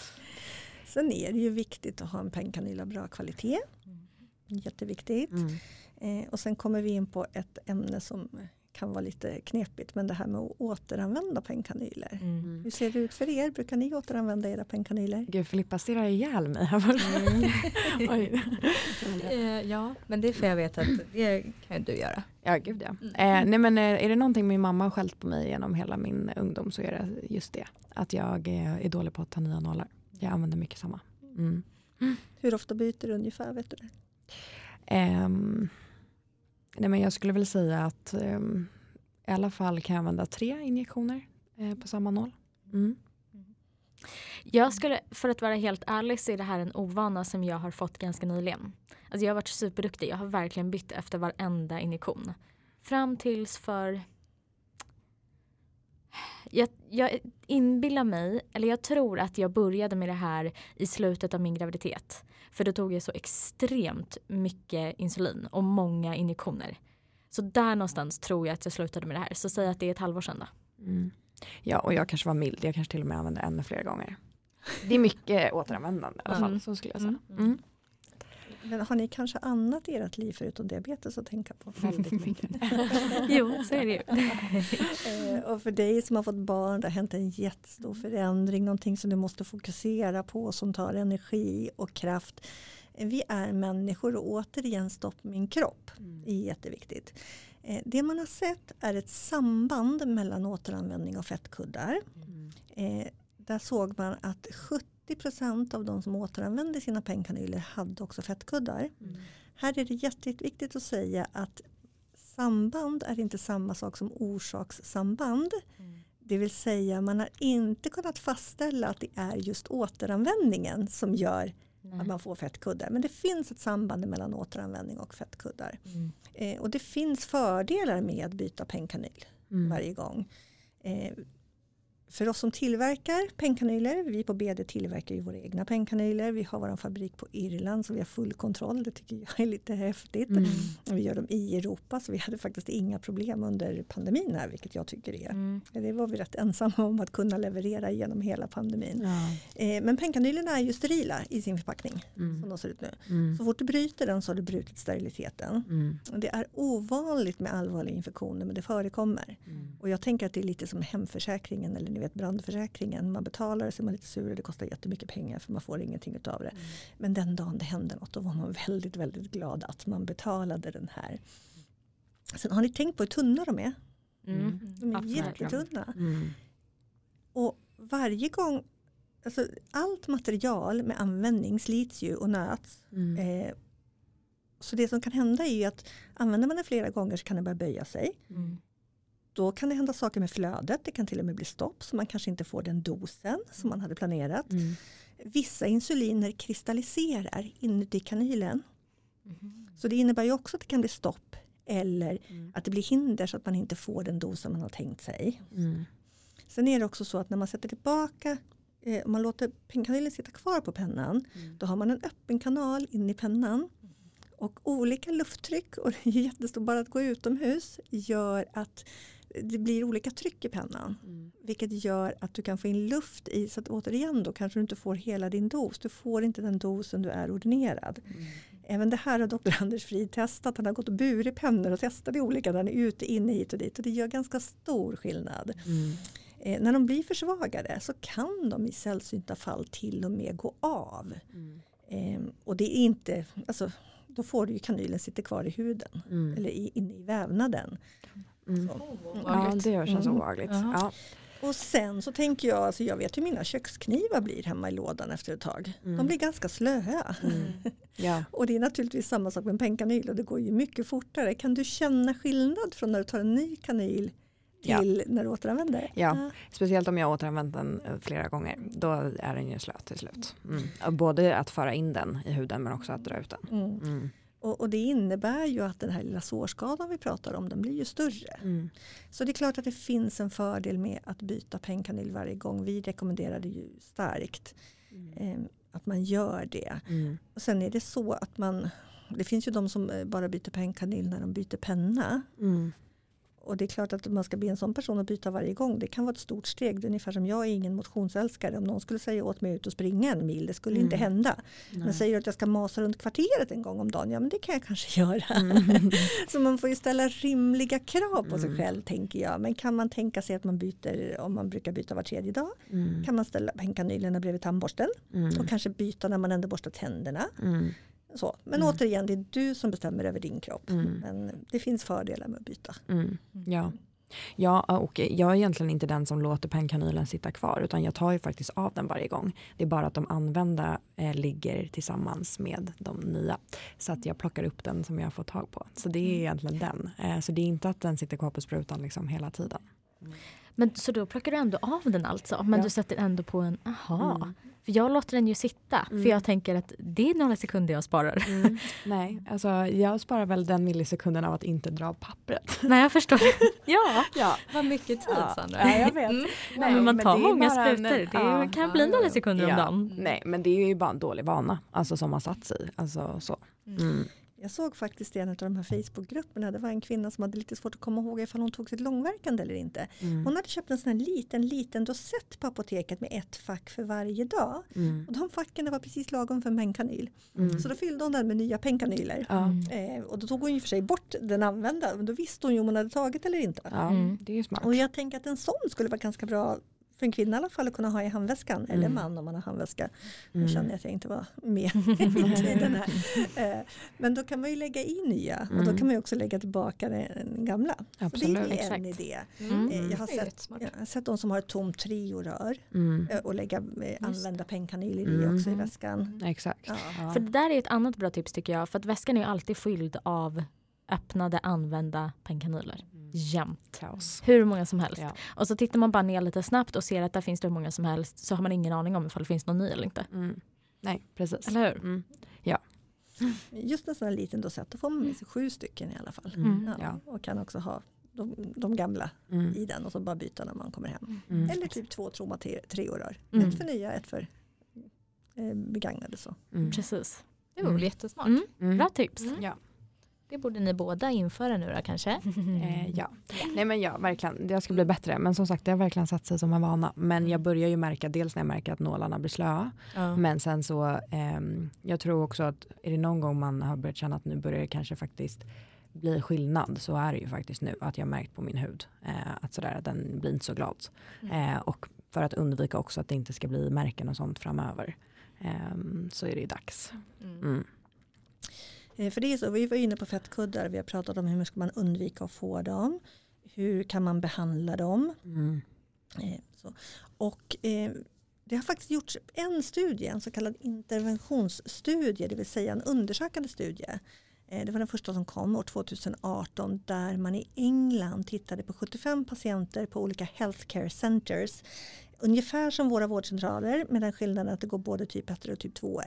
Sen är det ju viktigt att ha en pennkanyl av bra kvalitet. Jätteviktigt. Mm. Eh, och sen kommer vi in på ett ämne som kan vara lite knepigt. Men det här med att återanvända pennkanyler. Mm. Hur ser det ut för er? Brukar ni återanvända era pennkanyler? Gud, Filippa stirrar ihjäl mig. Oj. Eh, ja, men det är för jag vet att det kan du göra. Ja, gud ja. Mm. Eh, nej, men eh, är det någonting min mamma har skällt på mig genom hela min ungdom så är det just det. Att jag eh, är dålig på att ta nya nålar. Jag använder mycket samma. Mm. Hur ofta byter du ungefär? Vet du det? Ehm, nej, men jag skulle väl säga att ehm, i alla fall kan jag använda tre injektioner eh, på samma nål. Mm. Jag skulle, för att vara helt ärlig så är det här en ovana som jag har fått ganska nyligen. Alltså jag har varit superduktig. Jag har verkligen bytt efter varenda injektion. Fram tills för... Jag, jag inbillar mig, eller jag tror att jag började med det här i slutet av min graviditet. För då tog jag så extremt mycket insulin och många injektioner. Så där någonstans tror jag att jag slutade med det här. Så säg att det är ett halvår sedan då. Mm. Ja, och jag kanske var mild. Jag kanske till och med använde ännu fler gånger. Det är mycket återanvändande i alla fall. Mm. Så skulle jag säga. Mm. Mm. Men har ni kanske annat i ert liv förutom diabetes att tänka på? Väldigt mycket. jo, så är det ju. Eh, och för dig som har fått barn, det har hänt en jättestor förändring, någonting som du måste fokusera på som tar energi och kraft. Vi är människor och återigen stopp min kropp är jätteviktigt. Eh, Det man har sett är ett samband mellan återanvändning och fettkuddar. Mm. Eh, där såg man att 70% av de som återanvände sina pennkanyler hade också fettkuddar. Mm. Här är det jätteviktigt att säga att samband är inte samma sak som orsakssamband. Det vill säga man har inte kunnat fastställa att det är just återanvändningen som gör att man får fettkuddar. Men det finns ett samband mellan återanvändning och fettkuddar. Mm. Eh, och det finns fördelar med att byta pennkanyl Mm. varje gång. Eh, för oss som tillverkar pennkanyler, vi på BD tillverkar ju våra egna pennkanyler. Vi har vår fabrik på Irland så vi har full kontroll. Det tycker jag är lite häftigt. Mm. Vi gör dem i Europa så vi hade faktiskt inga problem under pandemin här vilket jag tycker är. Mm. Det var vi rätt ensamma om att kunna leverera genom hela pandemin. Ja. Eh, men pennkanylerna är ju sterila i sin förpackning Mm. som de ser ut nu. Mm. Så fort du bryter den så har du brutit steriliteten. Mm. Det är ovanligt med allvarliga infektioner men det förekommer. Mm. Och jag tänker att det är lite som hemförsäkringen eller ni vet brandförsäkringen. Man betalar så är man lite sur och det kostar jättemycket pengar för man får ingenting utav det. Men den dagen det hände något då var man väldigt väldigt glad att man betalade den här. Sen har ni tänkt på hur tunna de är? Mm. De är Absolut. jättetunna. Mm. Och varje gång, alltså allt material med användning slits ju och nöts. Mm. Eh, så det som kan hända är ju att använder man den flera gånger så kan den börja böja sig. Mm. Då kan det hända saker med flödet. Det kan till och med bli stopp så man kanske inte får den dosen som man hade planerat. Mm. Vissa insuliner kristalliserar inuti kanylen. Mhm. Så det innebär ju också att det kan bli stopp eller Mm. att det blir hinder så att man inte får den dosen man har tänkt sig. Mm. Sen är det också så att när man sätter tillbaka, eh, om man låter pennkanylen sitta kvar på pennan, Mm. då har man en öppen kanal in i pennan. Och olika lufttryck, och det är jättestort, bara att gå utomhus gör att det blir olika tryck i pennan. Mm. Vilket gör att du kan få in luft i, så att återigen då kanske du inte får hela din dos. Du får inte den dosen du är ordinerad. Mm. Även det här har doktor Anders Frid testat. Han har gått och burit pennor och testat det olika. Den är ute, inne, hit och dit. Och det gör ganska stor skillnad. Mm. Eh, när de blir försvagade så kan de i sällsynta fall till och med gå av. Eh, och det är inte, alltså, då får du ju kanylen sitter kvar i huden Mm. eller i, inne i vävnaden. Mm. Så. Ja, det känns Mm. obehagligt. Ja. Och sen så tänker jag, alltså jag vet hur mina köksknivar blir hemma i lådan efter ett tag. Mm. De blir ganska slöa. Mm. Ja. Och det är naturligtvis samma sak med en pennkanyl och det går ju mycket fortare. Kan du känna skillnad från när du tar en ny kanyl Ja. till när du återanvänder? Ja. Speciellt om jag återanvänt den eh, flera gånger. Då är den ju slö till slut. Mm. Och Både att föra in den i huden men också att dra ut den. Mm. Mm. Och, och det innebär ju att den här lilla sårskadan vi pratar om den blir ju större. Mm. Så det är klart att det finns en fördel med att byta pennkanyl varje gång. Vi rekommenderar det ju starkt eh, att man gör det. Mm. Och sen är det så att man det finns ju de som eh, bara byter pennkanyl när de byter penna. Och det är klart att man ska bli en sån person att byta varje gång. Det kan vara ett stort steg. Det är ungefär som jag är ingen motionsälskare. Om någon skulle säga åt mig ut och springa en mil, det skulle Mm. inte hända. Nej. Men säger du att jag ska masa runt kvarteret en gång om dagen, ja men det kan jag kanske göra. Mm. Så man får ju ställa rimliga krav på sig Mm. själv tänker jag. Men kan man tänka sig att man byter, om man brukar byta var tredje dag, Mm. kan man ställa pennkanylerna bredvid tandborsten Mm. och kanske byta när man ändå borstar tänderna. Mm. Så. Men Mm. återigen, det är du som bestämmer över din kropp. Mm. Men det finns fördelar med att byta. Mm. Ja. Ja, och jag är egentligen inte den som låter pennkanylen sitta kvar utan jag tar ju faktiskt av den varje gång. Det är bara att de använda eh, ligger tillsammans med de nya. Så att jag plockar upp den som jag får tag på. Så det är egentligen den. Eh, så det är inte att den sitter kvar på sprutan liksom hela tiden. Men så då plockar du ändå av den alltså? Men Ja. du sätter ändå på en, aha. Mm. För jag låter den ju sitta. Mm. För jag tänker att det är några sekunder jag sparar. Nej, alltså jag sparar väl den millisekunden av att inte dra av pappret. Nej jag förstår. ja. Ja, Vad mycket tid Ja. Sandra. Ja, jag vet. Mm. Nej, men man tar är många bara en- sprutor. Det ja. kan bli några sekunder om dagen. Nej, men det är ju bara en dålig vana. Alltså som har satt sig. Alltså så. Mm. Jag såg faktiskt i en av de här Facebookgrupperna, det var en kvinna som hade lite svårt att komma ihåg ifall hon tog sitt långverkande eller inte. Mm. Hon hade köpt en sån här liten, liten dosett på apoteket med ett fack för varje dag. Mm. Och de facken var precis lagom för en pennkanyl. Mm. Så då fyllde hon den med nya pennkanyler. Ja. Eh, och då tog hon ju för sig bort den använda, men då visste hon ju om hon hade tagit eller inte. ja, Mm. det är ju smart. Och jag tänker att en sån skulle vara ganska bra för en kvinna i alla fall att kunna ha i handväskan. Eller Mm. man om man har handväska. Nu Mm. känner jag att jag inte var med i den här. Eh, Men då kan man ju lägga i nya och då Mm. kan man ju också lägga tillbaka den gamla. Så det Absolut. är en Exakt. idé. Mm. Eh, Jag har, sett, jag har sett de som har ett tomt triorör Mm. eh, och lägga, eh, använda pennkanyl i det Mm. också i väskan. Exakt. Ja. Ja. För det där är ett annat bra tips tycker jag. För att väskan är ju alltid fylld av öppnade använda pennkanyler. Jämt. Kaos. Hur många som helst. Ja. Och så tittar man bara ner lite snabbt och ser att där finns det hur många som helst. Så har man ingen aning om ifall det finns någon ny eller inte. Mm. Nej, precis. Eller hur? Mm. Just en sån här liten dosett, då får man med sig sju stycken i alla fall. Mm. Ja. Ja. Och kan också ha de, de gamla Mm. i den och så bara byta när man kommer hem. Mm. Eller typ två troma tre- treårör. Mm. Ett för nya, ett för eh, begagnade. Så. Mm. Precis. Det var väl jättesmart. Mm. Mm. Bra tips. Mm. Ja. Det borde ni båda införa nu då kanske. Eh, ja. Nej men ja, verkligen. Det ska bli bättre. Men som sagt, det har verkligen satt sig som en vana. Men jag börjar ju märka, dels när jag märker att nålarna blir slöa. Ja. Men sen så, ehm, jag tror också att är det någon gång man har börjat känna att nu börjar det kanske faktiskt bli skillnad så är det ju faktiskt nu att jag märkt på min hud eh, att sådär, den blir inte så glad. Mm. Eh, och för att undvika också att det inte ska bli märken och sånt framöver ehm, så är det ju dags. Mm. Mm. Eh, för det är så, vi var inne på fettkuddar, vi har pratat om hur ska man undvika att få dem. Hur kan man behandla dem? Mm. Eh, så. Och eh, det har faktiskt gjorts en studie, en så kallad interventionsstudie, det vill säga en undersökande studie. Eh, Det var den första som kom år 2018 där man i England tittade på 75 patienter på olika healthcare centers. Ungefär som våra vårdcentraler med den skillnaden att det går både typ 1 och typ 2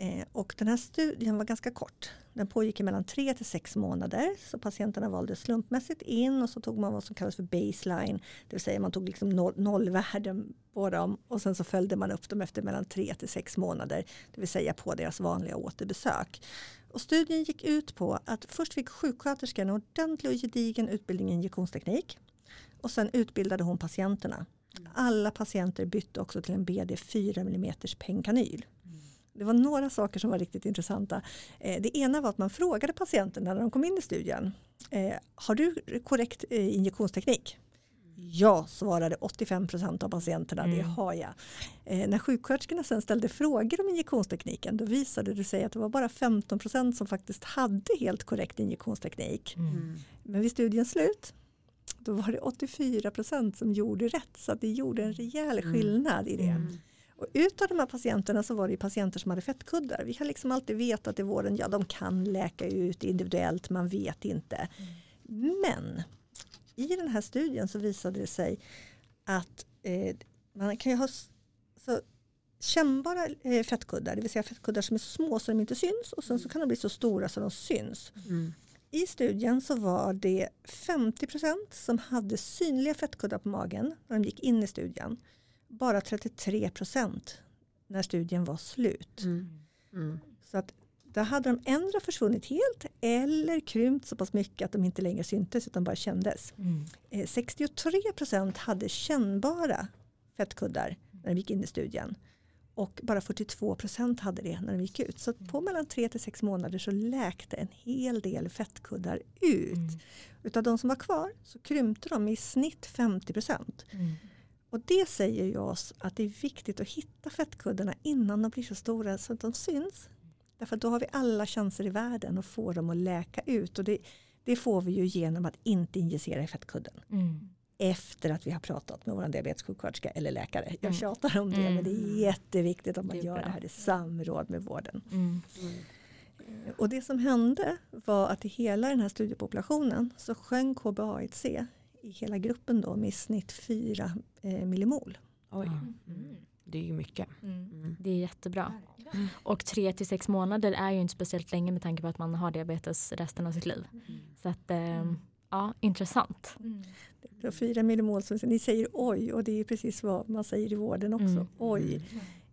Eh, och den här studien var ganska kort. Den pågick i mellan 3 till 6 månader. Så patienterna valde slumpmässigt in och så tog man vad som kallas för baseline. Det vill säga man tog liksom noll, nollvärden på dem och sen så följde man upp dem efter mellan 3 till 6 månader. Det vill säga på deras vanliga återbesök. Och studien gick ut på att först fick sjuksköterskan en ordentlig och gedigen utbildning i injektionsteknik. Och sen utbildade hon patienterna. Alla patienter bytte också till en BD 4 mm pennkanyl. Det var några saker som var riktigt intressanta. Eh, det ena var att man frågade patienterna när de kom in i studien. Eh, har du korrekt eh, injektionsteknik? Ja, svarade 85 procent av patienterna, det Mm. har jag. Eh, när sjuksköterskorna sen ställde frågor om injektionstekniken då visade det sig att det var bara 15 procent som faktiskt hade helt korrekt injektionsteknik. Mm. Men vid studiens slut då var det 84 procent som gjorde rätt så det gjorde en rejäl skillnad i det. Mm. Och utav de här patienterna så var det patienter som hade fettkuddar. Vi har liksom alltid vetat i vården, ja de kan läka ut individuellt, man vet inte. Men i den här studien så visade det sig att eh, man kan ju ha så kännbara eh, fettkuddar, det vill säga fettkuddar som är så små så de inte syns och sen så kan de bli så stora så de syns. Mm. I studien så var det 50% som hade synliga fettkuddar på magen när de gick in i studien. Bara 33% när studien var slut. Mm. Mm. Så att där hade de ändra försvunnit helt eller krympt så pass mycket att de inte längre syntes utan bara kändes. Mm. Eh, 63% hade kännbara fettkuddar när de gick in i studien. Och bara 42% hade det när de gick ut. Så på mellan 3 till 6 månader så läkte en hel del fettkuddar ut. Mm. Utav de som var kvar så krympte de i snitt 50 Mm. Och det säger ju oss att det är viktigt att hitta fettkuddarna innan de blir så stora så att de syns. Därför då har vi alla chanser i världen att få dem att läka ut. Och det, det får vi ju genom att inte injicera i fettkudden. Mm. Efter att vi har pratat med vår diabetessjuksköterska eller läkare. Jag Mm. tjatar om det Mm. men det är jätteviktigt att man Det gör bra. det här i samråd med vården. Mm. Och det som hände var att i hela den här studiepopulationen så sjönk HbA1c i hela gruppen då med i snitt 4 eh, millimol. Oj, Mm. det är ju mycket. Mm. Mm. Det är jättebra. Och tre till sex månader är ju inte speciellt länge med tanke på att man har diabetes resten av sitt liv. Så att, eh, ja, intressant. Mm. Så 4 millimol, så ni säger oj och det är precis vad man säger i vården också. Mm. Oj.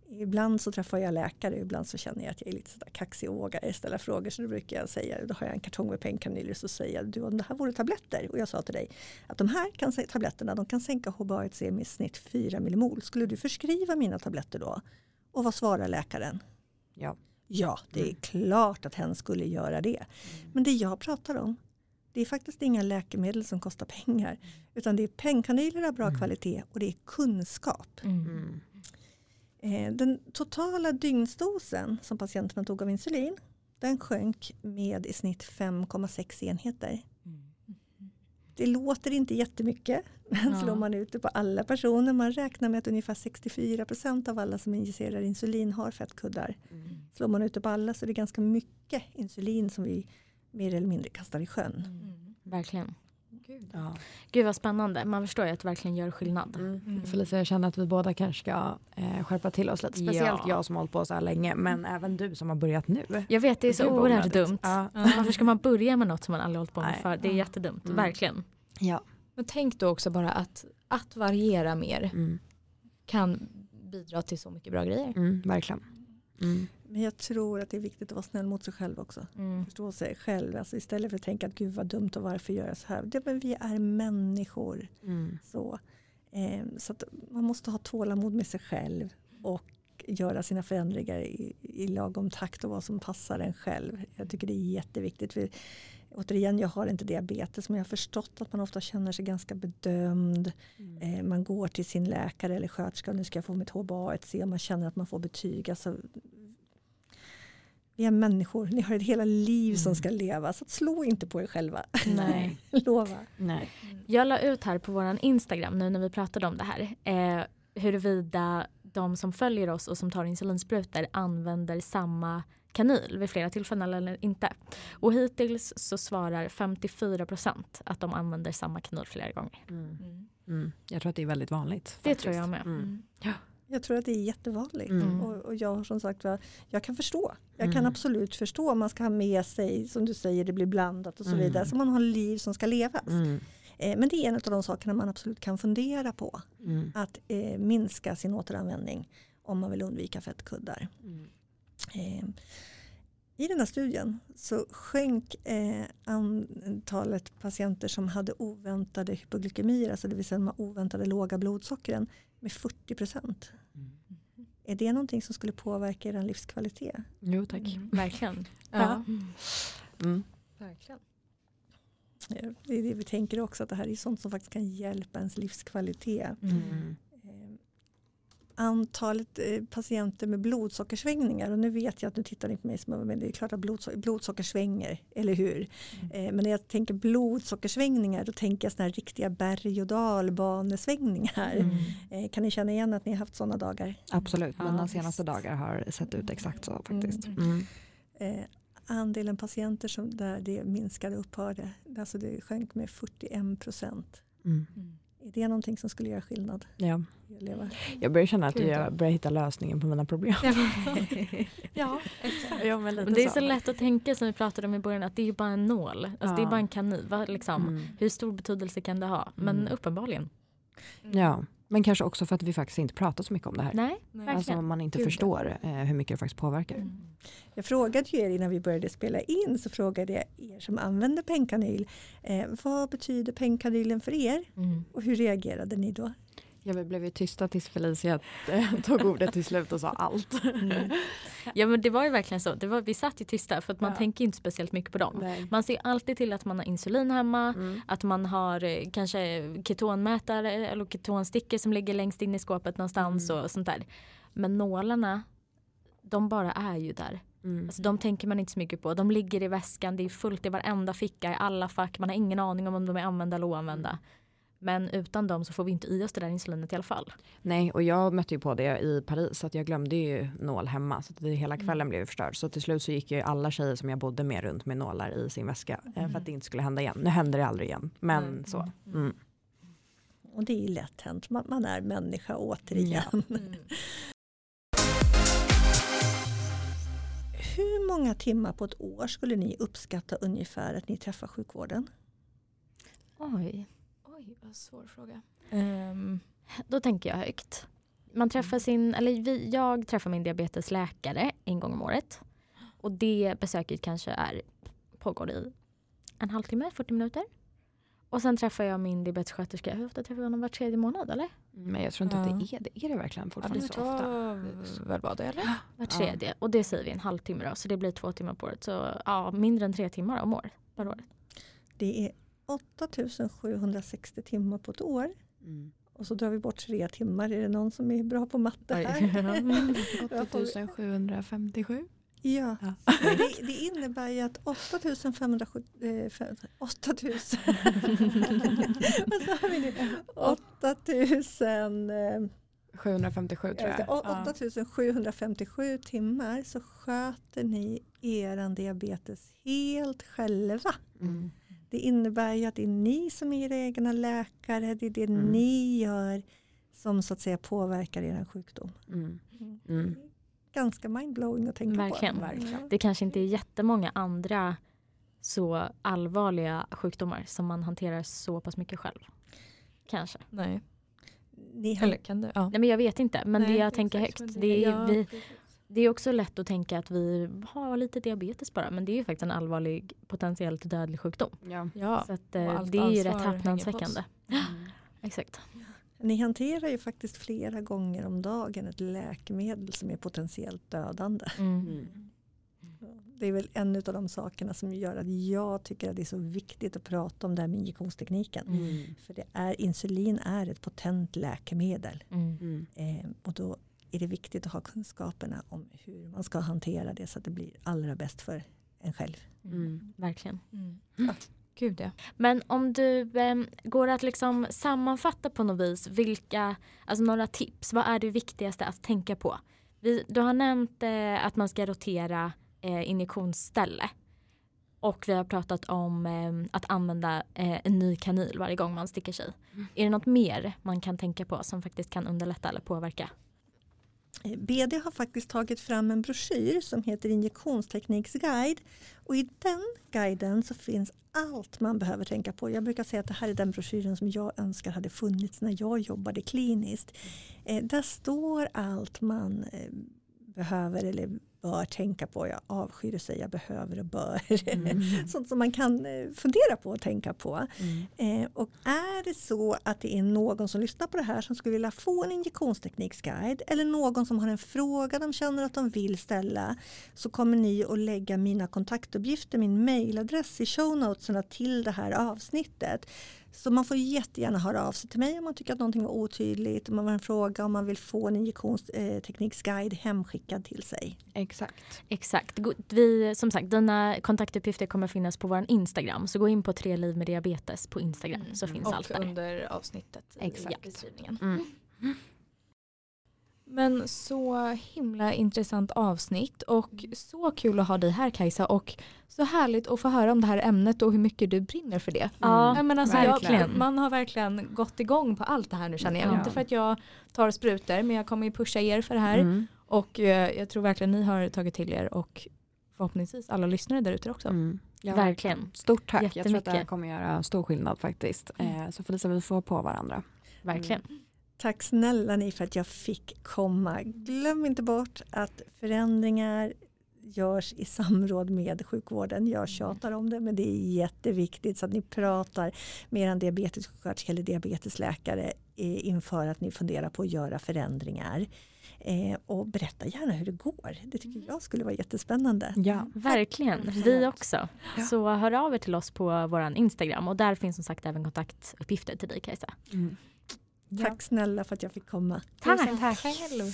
Ibland så träffar jag läkare, ibland så känner jag att jag är lite sådär kaxig och vågar ställa frågor. Så då brukar jag säga, då har jag en kartong med painkanyler så säger jag, du om det här vore tabletter och jag sa till dig att de här kan, tabletterna de kan sänka HbA1c med snitt 4 millimol. Skulle du förskriva mina tabletter då? Och vad svarar läkaren? Ja. Ja, det är klart att hen skulle göra det. Men det jag pratar om, det är faktiskt inga läkemedel som kostar pengar. Utan det är pengkanyler av bra kvalitet och det är kunskap. Mm. Eh, Den totala dygnsdosen som patienterna tog av insulin, den sjönk med i snitt 5,6 enheter. Mm. Det låter inte jättemycket, men Ja. slår man ut det på alla personer, man räknar med att ungefär 64 procent av alla som injicerar insulin har fettkuddar. Mm. Slår man ut det på alla så är det ganska mycket insulin som vi mer eller mindre kastar i sjön. Mm. Verkligen. Gud. Ja. Gud vad spännande. Man förstår ju att det verkligen gör skillnad. Mm. Felicia, jag känner att vi båda kanske ska eh, skärpa till oss lite. Speciellt Ja. jag som har hållit på så här länge, men även du som har börjat nu. Jag vet, det är så Gud, vad oerhört dumt. Ja. Varför ska man börja med något som man aldrig hållit på med Nej. för? Det är jättedumt, Mm. verkligen. Ja. Men tänk då också bara att, att variera mer Mm. kan bidra till så mycket bra grejer. Mm, verkligen. Mm. Men jag tror att det är viktigt att vara snäll mot sig själv också. Mm. Förstå sig själv. Alltså istället för att tänka att gud vad dumt och varför gör jag så här. Det, men vi är människor. Mm. Så, eh, så att man måste ha tålamod med sig själv och göra sina förändringar i, i lagom takt och vad som passar en själv. Jag tycker det är jätteviktigt. För, återigen, jag har inte diabetes men jag har förstått att man ofta känner sig ganska bedömd. Mm. Eh, man går till sin läkare eller sköterska och nu ska jag få mitt HbA1c och man känner att man får betyg. Alltså, vi är människor, ni har ett hela liv som ska leva så slå inte på er själva. Nej. Lova. Nej. Jag la ut här på vår Instagram nu när vi pratade om det här. Eh, huruvida de som följer oss och som tar insulinsprutor använder samma kanyl vid flera tillfällen eller inte. Och hittills så svarar 54% att de använder samma kanyl flera gånger. Mm. Mm. Mm. Jag tror att det är väldigt vanligt. Det faktiskt. tror jag med. Mm. Jag tror att det är jättevanligt. Mm. Och, och jag har som sagt jag kan förstå. Jag kan Mm. absolut förstå. Man ska ha med sig, som du säger, det blir blandat och så Mm. vidare. Så man har liv som ska levas. Mm. Eh, men det är en av de sakerna man absolut kan fundera på. Mm. Att eh, minska sin återanvändning om man vill undvika fettkuddar. Mm. Eh, I den här studien så sjönk eh, antalet patienter som hade oväntade hypoglykemier, alltså det vill säga de oväntade låga blodsockren, med 40 procent. Mm. Är det någonting som skulle påverka er livskvalitet? Jo tack. Mm. Verkligen. Ja, Mm. verkligen. Det är det vi tänker också, att det här är sånt som faktiskt kan hjälpa ens livskvalitet. Mm. Antalet eh, patienter med blodsockersvängningar och nu vet jag att nu tittar ni på mig som men det är klart att blodso- blodsocker svänger, eller hur? Eh, Men när jag tänker blodsockersvängningar då tänker jag sådana här riktiga berg och dalbanesvängningar. Mm. Eh, Kan ni känna igen att ni har haft sådana dagar? Absolut, Ja, mina visst. senaste dagar har sett ut exakt så faktiskt. Mm. Mm. Andelen patienter som där det minskade upphörde, alltså det sjönk med 41 procent. Mm. Är det någonting som skulle göra skillnad Ja. Jag börjar känna att ja. jag börjar hitta lösningen på mina problem. ja, exakt. Ja, men Men det är så lätt att tänka som vi pratade om i början att det är ju bara en nål. Alltså Det är Ja. bara en kanin. Liksom, Mm. Hur stor betydelse kan det ha? Men Mm. uppenbarligen. Ja, men kanske också för att vi faktiskt inte pratar så mycket om det här. Nej, verkligen. Alltså man inte Gud, förstår eh, hur mycket det faktiskt påverkar. Mm. Jag frågade ju er innan vi började spela in så frågade jag er som använder penkanyl. Eh, vad betyder penkanylen för er? Mm. Och hur reagerade ni då? Ja, vi blev ju tysta tills Felicia tog ordet till slut och sa allt. Ja men det var ju verkligen så. Det var, vi satt ju tysta för att man Ja. tänker inte speciellt mycket på dem. Nej. Man ser alltid till att man har insulin hemma, Mm. att man har eh, kanske ketonmätare eller ketonstickor som ligger längst in i skåpet någonstans Mm. och sånt där. Men nålarna, de bara är ju där. Mm. Alltså, de tänker man inte så mycket på. De ligger i väskan, det är fullt i varenda ficka, i alla fack. Man har ingen aning om om de är använda eller oanvända. Men utan dem så får vi inte i oss det där insulinet i alla fall. Nej, och jag mötte ju på det i Paris, så att jag glömde ju nål hemma. Så att det, hela kvällen Mm. blev förstörd. Så till slut så gick ju alla tjejer som jag bodde med runt med nålar i sin väska. eh, För att det inte skulle hända igen. Nu händer det aldrig igen, men Mm. så. Mm. Och det är ju lätt hänt, man, man är människa återigen. Hur många timmar på ett år skulle ni uppskatta ungefär att ni träffar sjukvården? Oj. Oj, vad svår fråga. Ehm, Då tänker jag högt. Man träffar sin, eller vi, jag träffar min diabetesläkare en gång om året. Och det besöket kanske är, pågår i en halvtimme, 40 minuter. Och sen träffar jag min diabetessköterska, hur ofta träffar jag honom? Var tredje månad eller? Men jag tror inte att det är det. Är det verkligen ja, fortfarande det så ofta? väl vara det eller? Var tredje. Och det säger vi en halvtimme då, så det blir två timmar på året. Så ja, mindre än tre timmar om året. Per år. Det är 8760 timmar på ett år. Mm. Och så drar vi bort tre timmar. Är det någon som är bra på matte här? 8557. Ja, Ja. det, det innebär ju att 8570... Eh, fem- 8000... Vad sa vi nu? 8000... Eh, 757 tror jag. å- 8757 timmar så sköter ni eran diabetes helt själva. Mm. Det innebär ju att det är ni som är era egna läkare. Det är det Mm. ni gör som så att säga påverkar er sjukdom. Mm. Mm. Ganska mindblowing att tänka Verkligen. på. Verkligen. Det kanske inte är jättemånga andra så allvarliga sjukdomar som man hanterar så pass mycket själv. Kanske. Nej. Ni har, Eller kan det? Ja. Nej men jag vet inte. Men det Nej, jag tänker högt. Det är, ja, vi. Det är också lätt att tänka att vi har lite diabetes bara. Men det är ju faktiskt en allvarlig potentiellt dödlig sjukdom. Ja. Ja. Så att, eh, det är ju rätt häpnadsväckande. Mm. Exakt. Ni hanterar ju faktiskt flera gånger om dagen ett läkemedel som är potentiellt dödande. Mm. Mm. Det är väl en av de sakerna som gör att jag tycker att det är så viktigt att prata om det här med injektionstekniken. Mm. För det är, insulin är ett potent läkemedel. Mm. Mm. Eh, och då är det viktigt att ha kunskaperna om hur man ska hantera det så att det blir allra bäst för en själv. Mm. Verkligen. Mm. Mm. Gud ja. Men om du eh, går att liksom sammanfatta på något vis vilka, alltså några tips. Vad är det viktigaste att tänka på? Vi, du har nämnt eh, att man ska rotera eh, injektionsställe. Och vi har pratat om eh, att använda eh, en ny kanyl varje gång man sticker sig. Är det något mer man kan tänka på som faktiskt kan underlätta eller påverka? BD har faktiskt tagit fram en broschyr som heter Injektionstekniksguide. Och i den guiden så finns allt man behöver tänka på. Jag brukar säga att det här är den broschyren som jag önskar hade funnits när jag jobbade kliniskt. Eh, där står allt man eh, behöver eller bör tänka på. Jag avskyr att säga behöver och bör. Mm. Sånt som man kan eh, fundera på och tänka på. Mm. Eh, och är det så att det är någon som lyssnar på det här som skulle vilja få en injektionstekniksguide eller någon som har en fråga de känner att de vill ställa så kommer ni att lägga mina kontaktuppgifter, min mailadress i show notesen till det här avsnittet. Så man får jättegärna höra av sig till mig om man tycker att någonting var otydligt, om man har en fråga, om man vill få en injektionstekniksguide hemskickad till sig. Exakt. Exakt. Vi, som sagt, dina kontaktuppgifter kommer finnas på vår Instagram. Så gå in på Tre liv med diabetes på Instagram så finns allt Och där. under avsnittet i Exakt. beskrivningen. Mm. Men så himla intressant avsnitt och så kul att ha dig här Kajsa och så härligt att få höra om det här ämnet och hur mycket du brinner för det. Ja, men alltså jag, man har verkligen gått igång på allt det här nu känner jag. Ja. Inte för att jag tar sprutor men jag kommer ju pusha er för det här. Mm. Och eh, jag tror verkligen ni har tagit till er och förhoppningsvis alla lyssnare där ute också. Mm. Ja, Verkligen. Stort tack. Jag tror att det här kommer göra stor skillnad faktiskt. Eh, så Felicia, vi får på varandra. Verkligen. Tack snälla ni för att jag fick komma. Glöm inte bort att förändringar görs i samråd med sjukvården. Jag tjatar om det men det är jätteviktigt så att ni pratar med er diabetessjuksköterska eller diabetesläkare eh, inför att ni funderar på att göra förändringar. Eh, och berätta gärna hur det går. Det tycker jag skulle vara jättespännande. Ja. Verkligen. Vi också. Så hör av er till oss på vår Instagram och där finns som sagt även kontaktuppgifter till dig Kajsa. Mm. Tack ja. snälla för att jag fick komma. Tack. Tack. Själv.